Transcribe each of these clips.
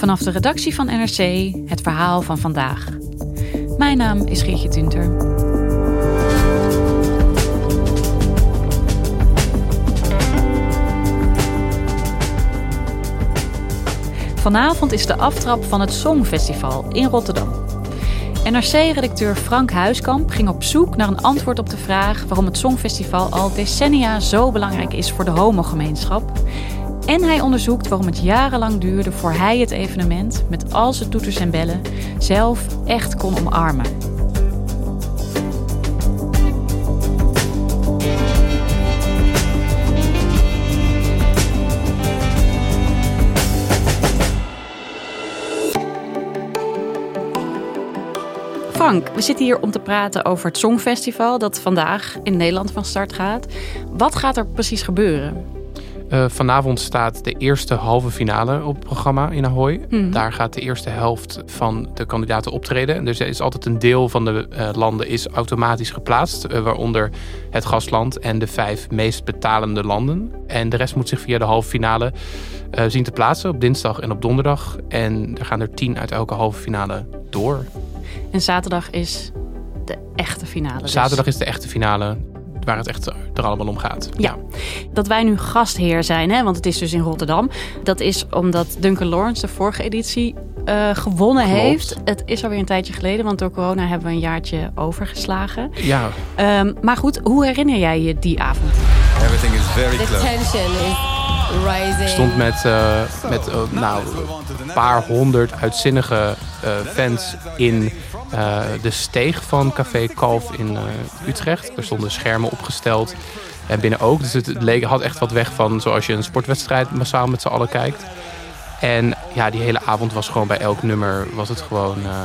Vanaf de redactie van NRC het verhaal van vandaag. Mijn naam is Geertje Tunter. Vanavond is de aftrap van het Songfestival in Rotterdam. NRC-redacteur Frank Huiskamp ging op zoek naar een antwoord op de vraag waarom het Songfestival al decennia zo belangrijk is voor de homogemeenschap. En hij onderzoekt waarom het jarenlang duurde voor hij het evenement, met al zijn toeters en bellen, zelf echt kon omarmen. Frank, we zitten hier om te praten over het Songfestival dat vandaag in Nederland van start gaat. Wat gaat er precies gebeuren? Uh, vanavond staat de eerste halve finale op het programma in Ahoy. Mhm. Daar gaat de eerste helft van de kandidaten optreden. Dus er is altijd een deel van de uh, landen is automatisch geplaatst. Uh, waaronder het gastland en de vijf meest betalende landen. En de rest moet zich via de halve finale zien te plaatsen op dinsdag en op donderdag. En er gaan er tien uit elke halve finale door. En zaterdag is de echte finale. dus. Zaterdag is de echte finale waar het echt er allemaal om gaat. Ja. Dat wij nu gastheer zijn, hè, want het is dus in Rotterdam. Dat is omdat Duncan Lawrence de vorige editie uh, gewonnen Klopt. heeft. Het is alweer een tijdje geleden, want door corona hebben we een jaartje overgeslagen. Ja, Um, maar goed, hoe herinner jij je die avond? Everything is very The close. tension is rising. ik stond met, uh, met uh, nou, een paar honderd uitzinnige uh, fans in uh, de steeg van Café Kalf in uh, Utrecht. Er stonden schermen opgesteld en binnen ook. Dus het leek, had echt wat weg van zoals je een sportwedstrijd massaal met z'n allen kijkt. En ja, die hele avond was gewoon bij elk nummer was het gewoon uh,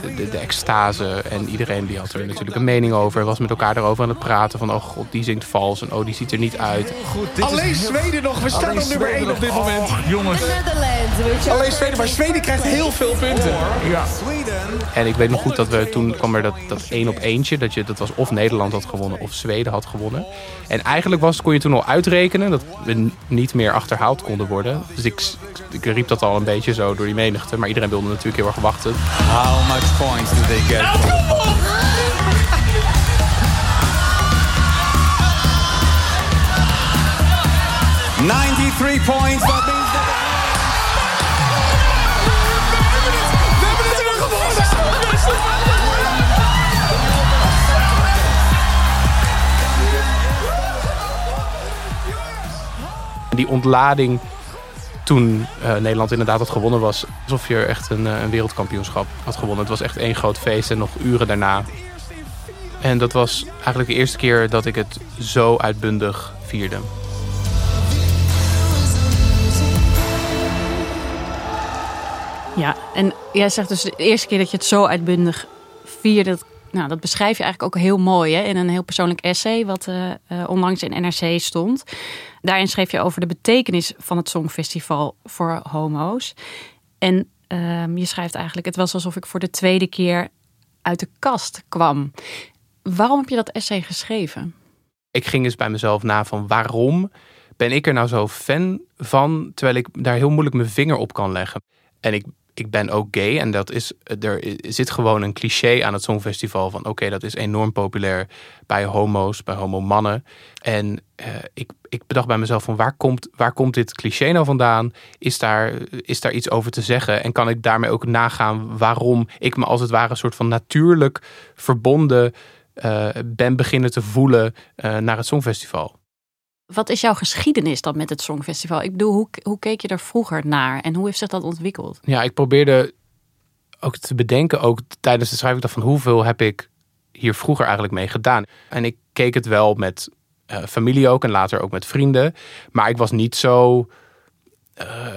de, de, de, extase. En iedereen die had er natuurlijk een mening over. Was met elkaar erover aan het praten van oh god, die zingt vals. En oh, die ziet er niet uit. Goed, Alleen Zweden nog. We staan op nummer 1 op dit moment. Oh, jongens. Alleen Zweden, maar Zweden krijgt heel veel punten. Ja. En ik weet nog goed dat we toen kwam er dat, dat één op eentje. Dat, je, dat was of Nederland had gewonnen of Zweden had gewonnen. En eigenlijk was, kon je toen al uitrekenen dat we niet meer achterhaald konden worden. Dus ik, ik riep dat al een beetje zo door die menigte. Maar iedereen wilde natuurlijk heel erg wachten. How much points do they get? Ninety-three points. That means that We hebben het weer gewonnen! Die ontlading toen uh, Nederland inderdaad had gewonnen was alsof je echt een, uh, een, wereldkampioenschap had gewonnen. Het was echt één groot feest en nog uren daarna. En dat was eigenlijk de eerste keer dat ik het zo uitbundig vierde. Ja, en jij zegt dus de eerste keer dat je het zo uitbundig vierde. Nou, dat beschrijf je eigenlijk ook heel mooi hè? in een heel persoonlijk essay, wat uh, onlangs in NRC stond. Daarin schreef je over de betekenis van het Songfestival voor homo's. En uh, je schrijft eigenlijk: Het was alsof ik voor de tweede keer uit de kast kwam. Waarom heb je dat essay geschreven? Ik ging eens bij mezelf na van waarom ben ik er nou zo fan van, terwijl ik daar heel moeilijk mijn vinger op kan leggen. En ik, ik ben ook gay en dat is, er zit gewoon een cliché aan het Songfestival van oké, dat is enorm populair bij homo's, bij homomannen. En uh, ik, ik bedacht bij mezelf van waar komt, waar komt dit cliché nou vandaan? Is daar, is daar iets over te zeggen? En kan ik daarmee ook nagaan waarom ik me als het ware een soort van natuurlijk verbonden uh, ben beginnen te voelen uh, naar het Songfestival? Wat is jouw geschiedenis dan met het Songfestival? Ik bedoel, hoe, hoe keek je er vroeger naar en hoe heeft zich dat ontwikkeld? Ja, ik probeerde ook te bedenken, ook tijdens de schrijving van hoeveel heb ik hier vroeger eigenlijk mee gedaan. En ik keek het wel met eh, familie ook en later ook met vrienden. Maar ik was niet zo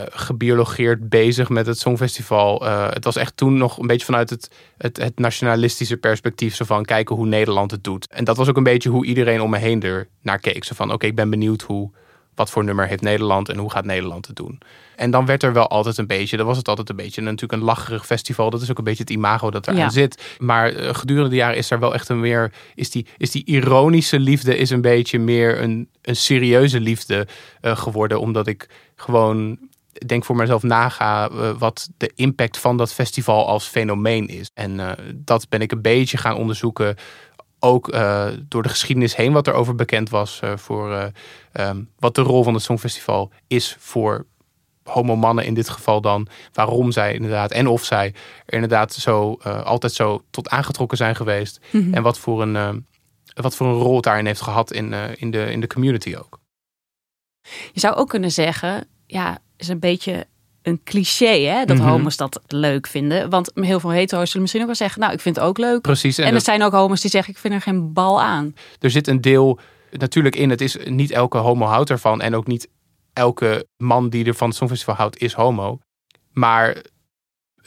gebiologeerd bezig met het Songfestival. Uh, het was echt toen nog een beetje vanuit het, het, het, nationalistische perspectief. Zo van kijken hoe Nederland het doet. En dat was ook een beetje hoe iedereen om me heen er naar keek. Zo van oké, ik ben benieuwd hoe, wat voor nummer heeft Nederland en hoe gaat Nederland het doen. En dan werd er wel altijd een beetje, dan was het altijd een beetje natuurlijk een lacherig festival. Dat is ook een beetje het imago dat eraan ja. zit. Maar uh, gedurende de jaren is er wel echt een meer, is die, is die ironische liefde is een beetje meer een, een serieuze liefde uh, geworden. Omdat ik gewoon denk voor mezelf naga uh, wat de impact van dat festival als fenomeen is. En dat ben ik een beetje gaan onderzoeken ook uh, door de geschiedenis heen wat er over bekend was uh, voor uh, um, wat de rol van het Songfestival is voor homo-mannen in dit geval dan. Waarom zij inderdaad en of zij er inderdaad zo altijd zo tot aangetrokken zijn geweest. Mm -hmm. En wat voor, een, wat voor een rol het daarin heeft gehad in, in, de, in de community ook. Je zou ook kunnen zeggen, ja, is een beetje een cliché, hè? Dat mm -hmm. homo's dat leuk vinden. Want heel veel hetero's zullen misschien ook wel zeggen... nou, ik vind het ook leuk. Precies. En, en er zijn ook homo's die zeggen... ik vind er geen bal aan. Er zit een deel natuurlijk in. Het is niet elke homo houdt ervan. En ook niet elke man die er van het Songfestival houdt is homo. Maar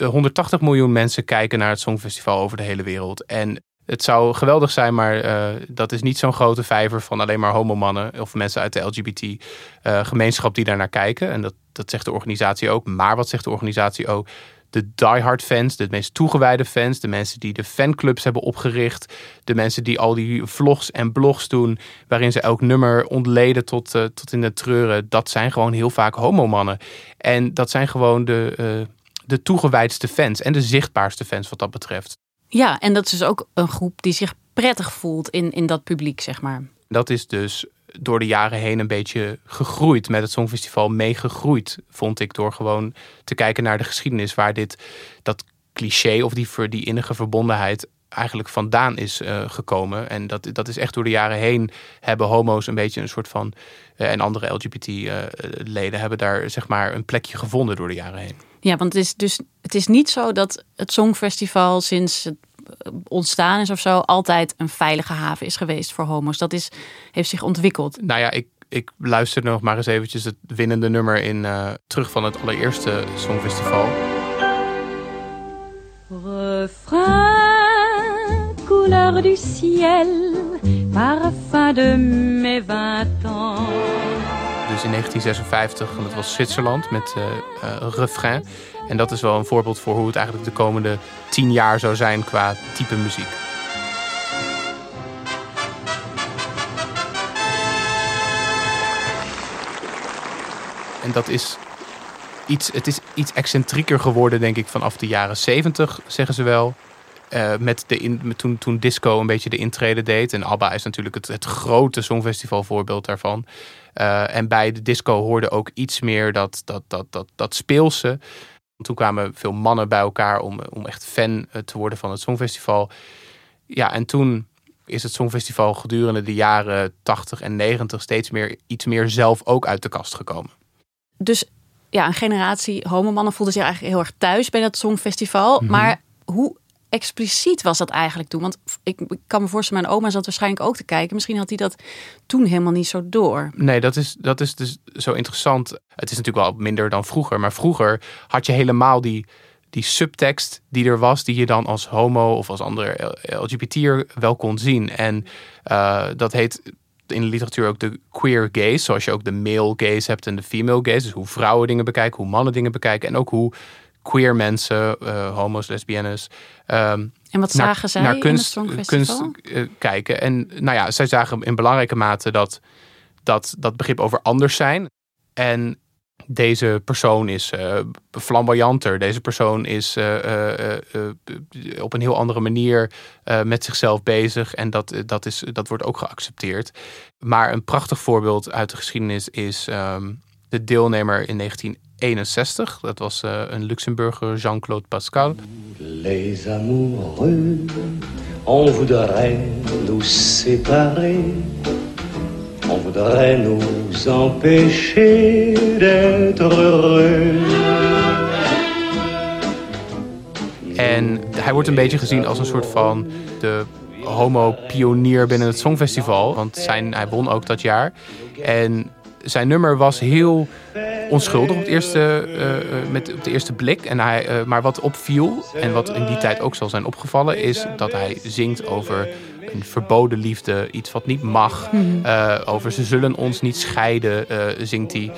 180 miljoen mensen kijken naar het Songfestival over de hele wereld. En het zou geweldig zijn, maar uh, dat is niet zo'n grote vijver van alleen maar homomannen of mensen uit de LGBT-gemeenschap uh, die daar naar kijken. En dat, dat zegt de organisatie ook. Maar wat zegt de organisatie ook? De diehard fans, de meest toegewijde fans, de mensen die de fanclubs hebben opgericht, de mensen die al die vlogs en blogs doen, waarin ze elk nummer ontleden tot, uh, tot in de treuren, dat zijn gewoon heel vaak homomannen. En dat zijn gewoon de, de toegewijdste fans en de zichtbaarste fans wat dat betreft. Ja, en dat is dus ook een groep die zich prettig voelt in, in dat publiek, zeg maar. Dat is dus door de jaren heen een beetje gegroeid, met het Songfestival meegegroeid, vond ik, door gewoon te kijken naar de geschiedenis waar dit, dat cliché of die, die innige verbondenheid eigenlijk vandaan is uh, gekomen. En dat, dat is echt door de jaren heen hebben homo's een beetje een soort van, uh, en andere LGBT-leden uh, hebben daar zeg maar een plekje gevonden door de jaren heen. Ja, want het is dus het is niet zo dat het Songfestival sinds het ontstaan is of zo altijd een veilige haven is geweest voor homo's. Dat is, heeft zich ontwikkeld. Nou ja, ik, ik luister nog maar eens eventjes het winnende nummer in uh, terug van het allereerste Songfestival. Refrain, couleur du ciel, parfum de mes vingt ans. Dus in 1956, en dat was Zwitserland met uh, refrain. En dat is wel een voorbeeld voor hoe het eigenlijk de komende tien jaar zou zijn qua type muziek. En dat is iets, het is iets excentrieker geworden, denk ik, vanaf de jaren 70, zeggen ze wel. Uh, met de in, met toen, toen disco een beetje de intrede deed. En ABBA is natuurlijk het, het grote songfestival voorbeeld daarvan. Uh, en bij de disco hoorde ook iets meer dat, dat, dat, dat, dat speelse. Toen kwamen veel mannen bij elkaar om, om echt fan eh, te worden van het Songfestival. Ja, en toen is het Songfestival gedurende de jaren 80 en 90 steeds meer iets meer zelf ook uit de kast gekomen. Dus ja, een generatie homomannen voelde zich eigenlijk heel erg thuis bij dat Songfestival. Mm -hmm. Maar hoe expliciet was dat eigenlijk toen? Want ik, kan me voorstellen, mijn oma zat waarschijnlijk ook te kijken. Misschien had hij dat toen helemaal niet zo door. Nee, dat is, dat is dus zo interessant. Het is natuurlijk wel minder dan vroeger. Maar vroeger had je helemaal die, die subtekst die er was... die je dan als homo of als andere LGBT'er wel kon zien. En uh, dat heet in de literatuur ook de queer gaze. Zoals je ook de male gaze hebt en de female gaze. Dus hoe vrouwen dingen bekijken, hoe mannen dingen bekijken. En ook hoe queer mensen, uh, homo's, lesbiennes. Um, en wat zagen naar, zij naar kunst, in het kunst uh, kijken. En nou ja, zij zagen in belangrijke mate dat dat, dat begrip over anders zijn. En deze persoon is uh, flamboyanter. Deze persoon is uh, uh, op een heel andere manier met zichzelf bezig. En dat, dat, is, dat wordt ook geaccepteerd. Maar een prachtig voorbeeld uit de geschiedenis is um, de deelnemer in 1961. Dat was uh, een Luxemburger, Jean-Claude Pascal. Les amoureux, on voudrait nous séparer. On voudrait nous empêcher d'être heureux. En hij wordt een beetje gezien als een soort van de homo-pionier binnen het Songfestival. Want zijn, hij won ook dat jaar. En zijn nummer was heel onschuldig op, het eerste, eh, eh, met, op de eerste blik. En hij, eh, maar wat opviel, en wat in die tijd ook zal zijn opgevallen, is dat hij zingt over een verboden liefde, iets wat niet mag. Eh, over ze zullen ons niet scheiden, zingt hij.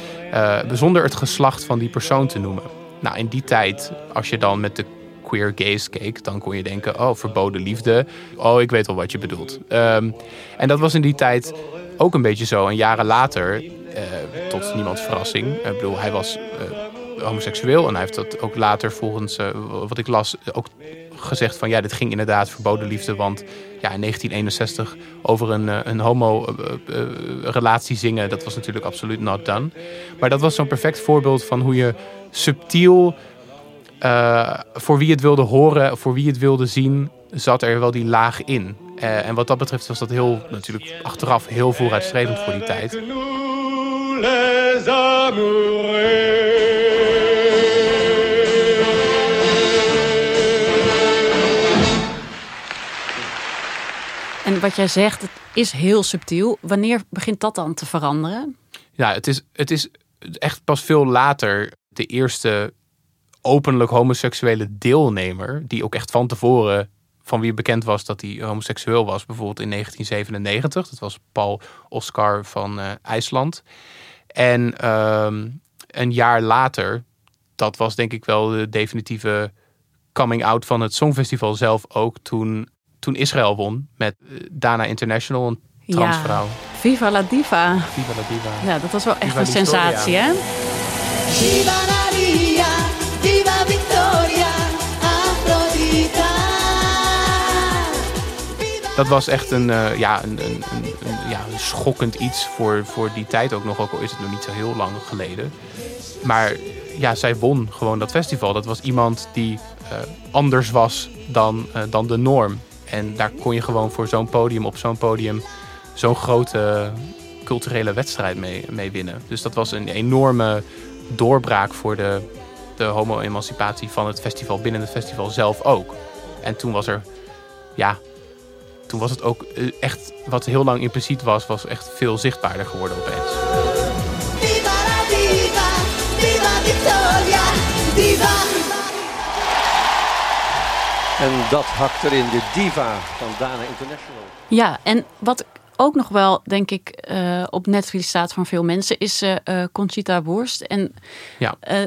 zonder het geslacht van die persoon te noemen. Nou, in die tijd, als je dan met de queer gaze keek, dan kon je denken: oh, verboden liefde. Oh, ik weet wel wat je bedoelt. Ehm, en dat was in die tijd ook een beetje zo. En jaren later, tot niemands verrassing, ik bedoel, hij was eh, homoseksueel en hij heeft dat ook later, volgens eh, wat ik las, ook gezegd van ja, dit ging inderdaad verboden liefde, want ja, in 1961 over een, eh, een homo-relatie zingen, dat was natuurlijk absoluut not done. Maar dat was zo'n perfect voorbeeld van hoe je subtiel eh, voor wie het wilde horen, voor wie het wilde zien, zat er wel die laag in. Eh, en wat dat betreft was dat heel, natuurlijk achteraf heel vooruitstrevend voor die tijd. En wat jij zegt, het is heel subtiel. Wanneer begint dat dan te veranderen? Ja, het is, het is echt pas veel later de eerste openlijk homoseksuele deelnemer, die ook echt van tevoren van wie bekend was dat hij homoseksueel was, bijvoorbeeld in 1997. Dat was Paul Oscar van eh, IJsland. En ehm, een jaar later, dat was denk ik wel de definitieve coming out van het Songfestival zelf ook, toen, toen Israël won met eh, Dana International, een transvrouw. Ja, Viva la Diva. Viva la diva. Ja, dat was wel echt Viva een sensatie, hè? Viva Dat was echt een, eh, ja, een, een, een, ja, schokkend iets voor, voor die tijd ook nog. Ook al is het nog niet zo heel lang geleden. Maar ja, zij won gewoon dat festival. Dat was iemand die eh, anders was dan, eh, dan de norm. En daar kon je gewoon voor zo'n podium, op zo'n podium, zo'n grote culturele wedstrijd mee, mee winnen. Dus dat was een enorme doorbraak voor de, de homo-emancipatie van het festival binnen het festival zelf ook. En toen was er, ja, toen was het ook eh, echt, wat heel lang impliciet was, was echt veel zichtbaarder geworden opeens. Viva la diva, viva Victoria, viva. En dat hakt erin, de diva van Dana International. Ja, en wat ook nog wel, denk ik, eh, op Netflix staat van veel mensen, is eh, eh, Conchita Wurst. En Ja. eh,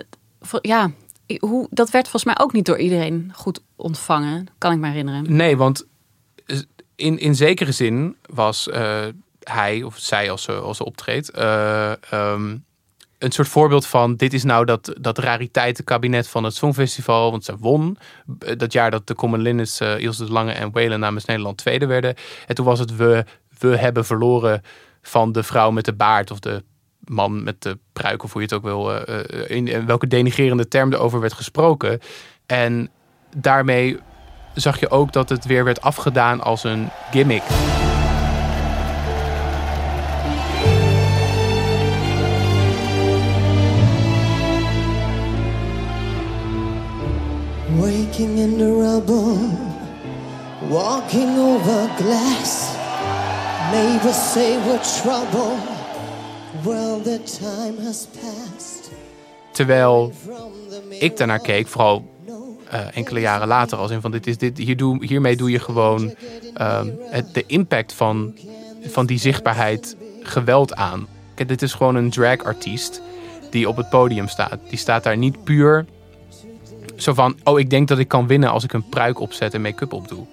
ja, hoe, dat werd volgens mij ook niet door iedereen goed ontvangen, kan ik me herinneren. Nee, want in, in zekere zin was eh, hij of zij als ze, als ze optreedt eh, ehm, een soort voorbeeld van dit is nou dat, dat rariteitenkabinet van het Songfestival. Want ze won eh, dat jaar dat de Common Linnets, Ilse de Lange en Whalen namens Nederland tweede werden. En toen was het we, we hebben verloren van de vrouw met de baard of de man met de pruik of hoe je het ook wil, in, in welke denigerende term erover werd gesproken. En daarmee zag je ook dat het weer werd afgedaan als een gimmick. Waking in the rubble, walking over glass. Neighbors say we're trouble. Well, the time has passed. Terwijl ik daarnaar keek, vooral eh, enkele jaren later, als in van dit is dit, hier doe, hiermee doe je gewoon ehm, het, de impact van, van die zichtbaarheid geweld aan. Kijk, dit is gewoon een dragartiest die op het podium staat. Die staat daar niet puur zo van, oh ik denk dat ik kan winnen als ik een pruik opzet en make-up opdoe.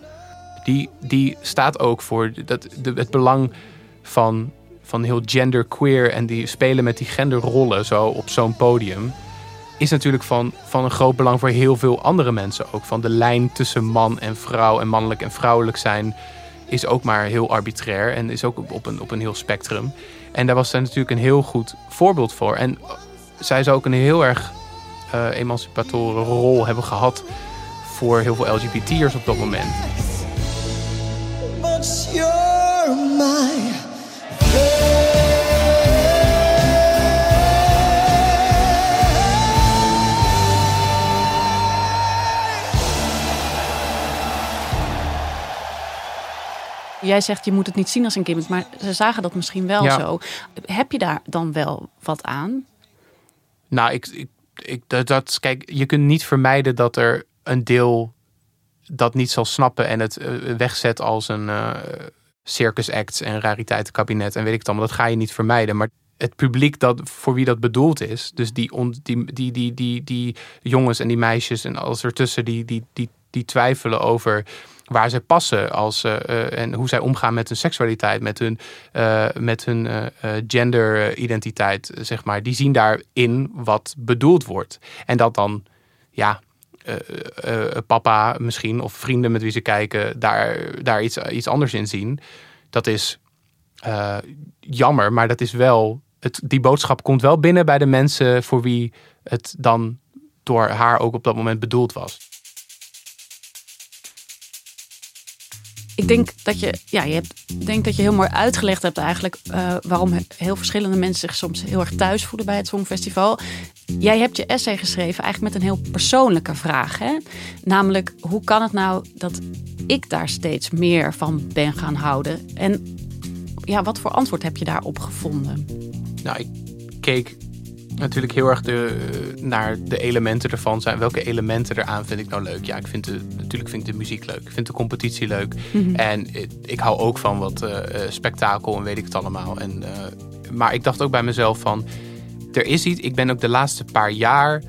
Die, die staat ook voor dat, de, het belang van, van heel genderqueer en die spelen met die genderrollen zo op zo'n podium is natuurlijk van, van een groot belang voor heel veel andere mensen ook. Van de lijn tussen man en vrouw en mannelijk en vrouwelijk zijn is ook maar heel arbitrair en is ook op- een, op een heel spectrum. En daar was zij natuurlijk een heel goed voorbeeld voor. En zij zou ook een heel erg eh emancipatoren rol hebben gehad voor heel veel LGBT'ers op dat moment. Jij zegt je moet het niet zien als een gimmick, maar ze zagen dat misschien wel Ja. zo. Heb je daar dan wel wat aan? Nou, ik, ik, ik, dat, kijk, je kunt niet vermijden dat er een deel dat niet zal snappen en het eh, wegzet als een eh circus act en rariteitenkabinet en weet ik het allemaal. Dat ga je niet vermijden. Maar het publiek dat, voor wie dat bedoeld is, dus die, on, die, die, die, die, die jongens en die meisjes en alles ertussen, die, die, die, die twijfelen over waar zij passen als, eh, eh, en hoe zij omgaan met hun seksualiteit, met hun, eh, met hun genderidentiteit, zeg maar. Die zien daarin wat bedoeld wordt. En dat dan, ja, papa misschien of vrienden met wie ze kijken, daar, daar iets, iets anders in zien. Dat is jammer, maar dat is wel. Het, die boodschap komt wel binnen bij de mensen voor wie het dan door haar ook op dat moment bedoeld was. Ik denk dat je, ja, je hebt, denk dat je heel mooi uitgelegd hebt eigenlijk eh, waarom heel verschillende mensen zich soms heel erg thuis voelen bij het Songfestival. Jij hebt je essay geschreven eigenlijk met een heel persoonlijke vraag. Hè? Namelijk, hoe kan het nou dat ik daar steeds meer van ben gaan houden? En ja, wat voor antwoord heb je daarop gevonden? Nou, ik keek natuurlijk heel erg de, naar de elementen ervan. Zijn, welke elementen eraan vind ik nou leuk? Ja, ik vind de, natuurlijk vind ik de muziek leuk. Ik vind de competitie leuk. Mhm. En ik, ik hou ook van wat eh, eh, spektakel en weet ik het allemaal. En, eh, maar ik dacht ook bij mezelf van... Er is iets, ik ben ook de laatste paar jaar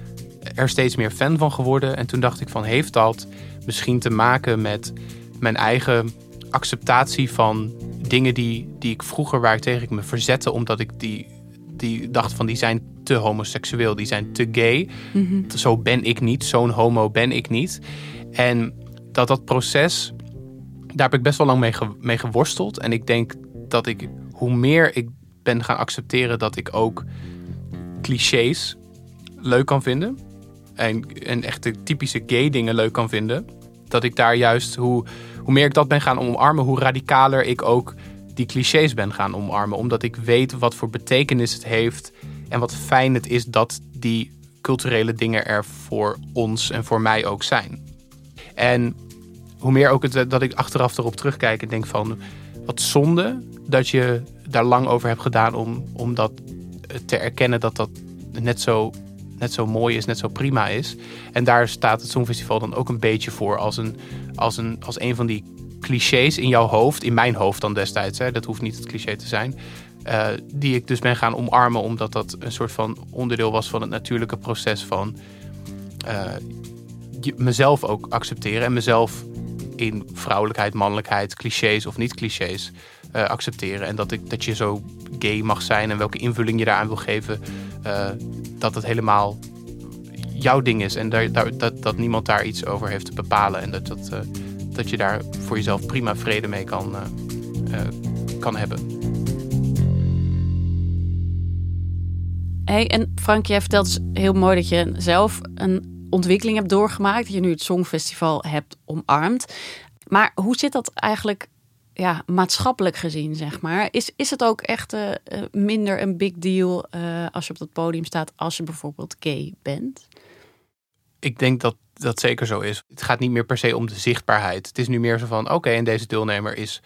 er steeds meer fan van geworden. En toen dacht ik van, heeft dat misschien te maken met mijn eigen acceptatie van dingen die, die ik vroeger waar ik tegen ik me verzette, omdat ik die, die dacht van die zijn te homoseksueel, die zijn te gay. Zo ben ik niet, zo'n homo ben ik niet. En dat dat proces, daar heb ik best wel lang mee, ge- mee geworsteld. En ik denk dat ik, hoe meer ik ben gaan accepteren dat ik ook clichés leuk kan vinden. En, en echt de typische gay dingen leuk kan vinden. Dat ik daar juist, hoe, hoe meer ik dat ben gaan omarmen, hoe radicaler ik ook die clichés ben gaan omarmen. Omdat ik weet wat voor betekenis het heeft. En wat fijn het is dat die culturele dingen er voor ons en voor mij ook zijn. En hoe meer ook het, dat ik achteraf erop terugkijk en denk van... wat zonde dat je daar lang over hebt gedaan om, om dat te erkennen dat dat net zo, net zo mooi is, net zo prima is. En daar staat het Songfestival dan ook een beetje voor als een, als een, als een van die clichés in jouw hoofd, in mijn hoofd dan destijds, hè, dat hoeft niet het cliché te zijn, eh, die ik dus ben gaan omarmen omdat dat een soort van onderdeel was van het natuurlijke proces van eh, mezelf ook accepteren en mezelf in vrouwelijkheid, mannelijkheid, clichés of niet clichés eh, accepteren. En dat, ik, dat je zo gay mag zijn en welke invulling je daaraan wil geven, dat het helemaal jouw ding is. En dat, dat niemand daar iets over heeft te bepalen. En dat, dat, dat je daar voor jezelf prima vrede mee kan, eh, eh, kan hebben. Hey, en Frank, jij vertelt dus heel mooi dat je zelf een ontwikkeling hebt doorgemaakt. Dat je nu het Songfestival hebt omarmd. Maar hoe zit dat eigenlijk ja, maatschappelijk gezien, zeg maar? Is, is het ook echt eh, minder een big deal als je op dat podium staat als je bijvoorbeeld gay bent? Ik denk dat dat zeker zo is. Het gaat niet meer per se om de zichtbaarheid. Het is nu meer zo van, oké, en deze deelnemer is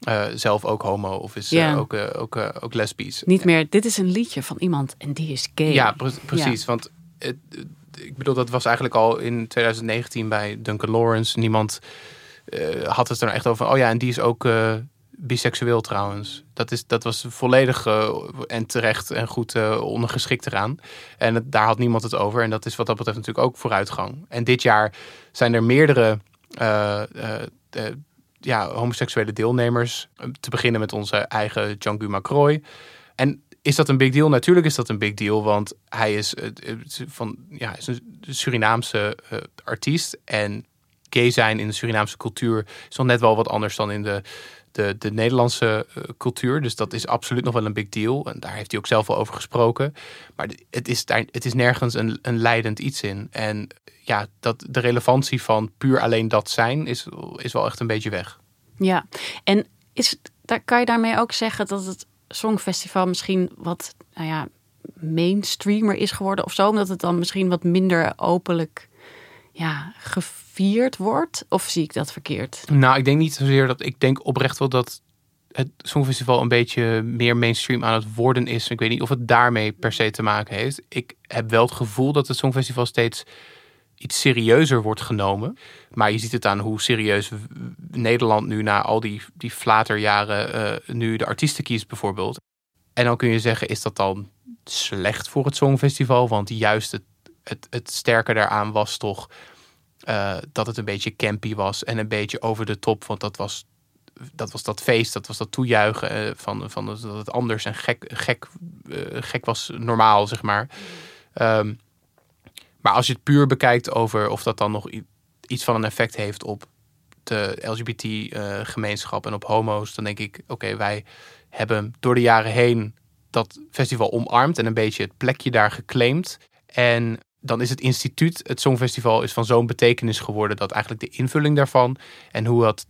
eh, zelf ook homo of is eh, ook, eh, ook, ook lesbisch. Niet meer, dit is een liedje van iemand en die is gay. Ja, pre- precies. Want het, ik bedoel, dat was eigenlijk al in 2019 bij Duncan Lawrence. Niemand had het er echt over. Oh ja, en die is ook biseksueel trouwens. Dat, is, dat was volledig eh, en terecht en goed eh, ondergeschikt eraan. En het- daar had niemand het over. En dat is wat dat betreft natuurlijk ook vooruitgang. En dit jaar zijn er meerdere eh, ja, homoseksuele deelnemers. Te beginnen met onze eigen Django Macroy. En is dat een big deal? Natuurlijk is dat een big deal, want hij is, van, ja, is een Surinaamse artiest. En gay zijn in de Surinaamse cultuur is nog net wel wat anders dan in de, de, de Nederlandse eh, cultuur. Dus dat is absoluut nog wel een big deal. En daar heeft hij ook zelf wel over gesproken. Maar het is, daar, het is nergens een, een leidend iets in. En ja, dat, de relevantie van puur alleen dat zijn is, is wel echt een beetje weg. Ja, en is, daar, kan je daarmee ook zeggen dat het Songfestival misschien wat nou ja, mainstreamer is geworden of zo? Omdat het dan misschien wat minder openlijk ja, gevierd wordt? Of zie ik dat verkeerd? Nou, ik denk niet zozeer dat. Ik denk oprecht wel dat het Songfestival een beetje meer mainstream aan het worden is. Ik weet niet of het daarmee per se te maken heeft. Ik heb wel het gevoel dat het Songfestival steeds iets serieuzer wordt genomen. Maar je ziet het aan hoe serieus Nederland nu na al die, die flaterjaren uh, nu de artiesten kiest bijvoorbeeld. En dan kun je zeggen, is dat dan slecht voor het Songfestival? Want juist het, het, het sterke daaraan was toch uh, dat het een beetje campy was en een beetje over de top. Want dat was dat, was dat feest, dat was dat toejuichen uh, van, van dat het anders en gek, gek, uh, gek was normaal, zeg maar. Um, maar als je het puur bekijkt over of dat dan nog iets van een effect heeft op de LGBT-gemeenschap en op homo's, dan denk ik: oké, wij hebben door de jaren heen dat festival omarmd en een beetje het plekje daar geclaimd. En dan is het instituut, het Songfestival, is van zo'n betekenis geworden dat eigenlijk de invulling daarvan en hoe dat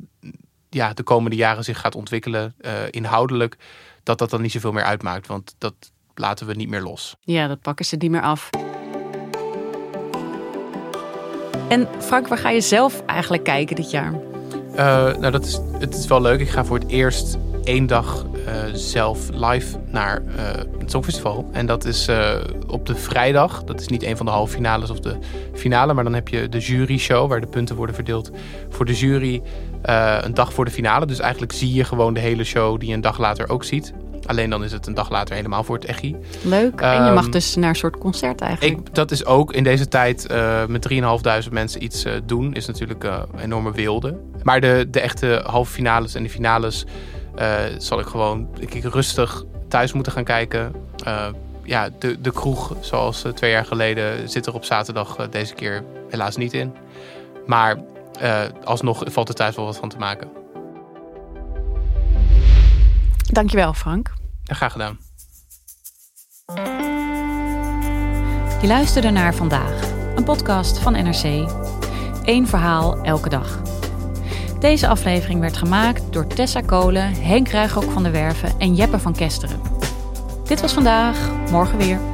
ja, de komende jaren zich gaat ontwikkelen uh, inhoudelijk, dat dat dan niet zoveel meer uitmaakt. Want dat laten we niet meer los. Ja, dat pakken ze niet meer af. En Frank, waar ga je zelf eigenlijk kijken dit jaar? Uh, nou, dat is, het is wel leuk. Ik ga voor het eerst één dag uh, zelf live naar uh, het Songfestival. En dat is op de vrijdag. Dat is niet een van de halve finales of de finale. Maar dan heb je de jury show waar de punten worden verdeeld voor de jury. een dag voor de finale. Dus eigenlijk zie je gewoon de hele show die je een dag later ook ziet. Alleen dan is het een dag later helemaal voor het echi. Leuk. en je mag dus naar een soort concert eigenlijk. Ik, dat is ook in deze tijd uh, met 3.500 mensen iets uh, doen. Is natuurlijk uh, enorme wilde. Maar de, de echte halve finales en de finales zal ik gewoon ik, rustig thuis moeten gaan kijken. ja, de, de kroeg, zoals twee jaar geleden, zit er op zaterdag deze keer helaas niet in. Maar alsnog valt er thuis wel wat van te maken. Dankjewel, Frank. Ja, graag gedaan. Je luisterde naar Vandaag, een podcast van NRC. Eén verhaal elke dag. Deze aflevering werd gemaakt door Tessa Kolen, Henk Ruigrok van der Werven en Jeppe van Kesteren. Dit was vandaag, morgen weer.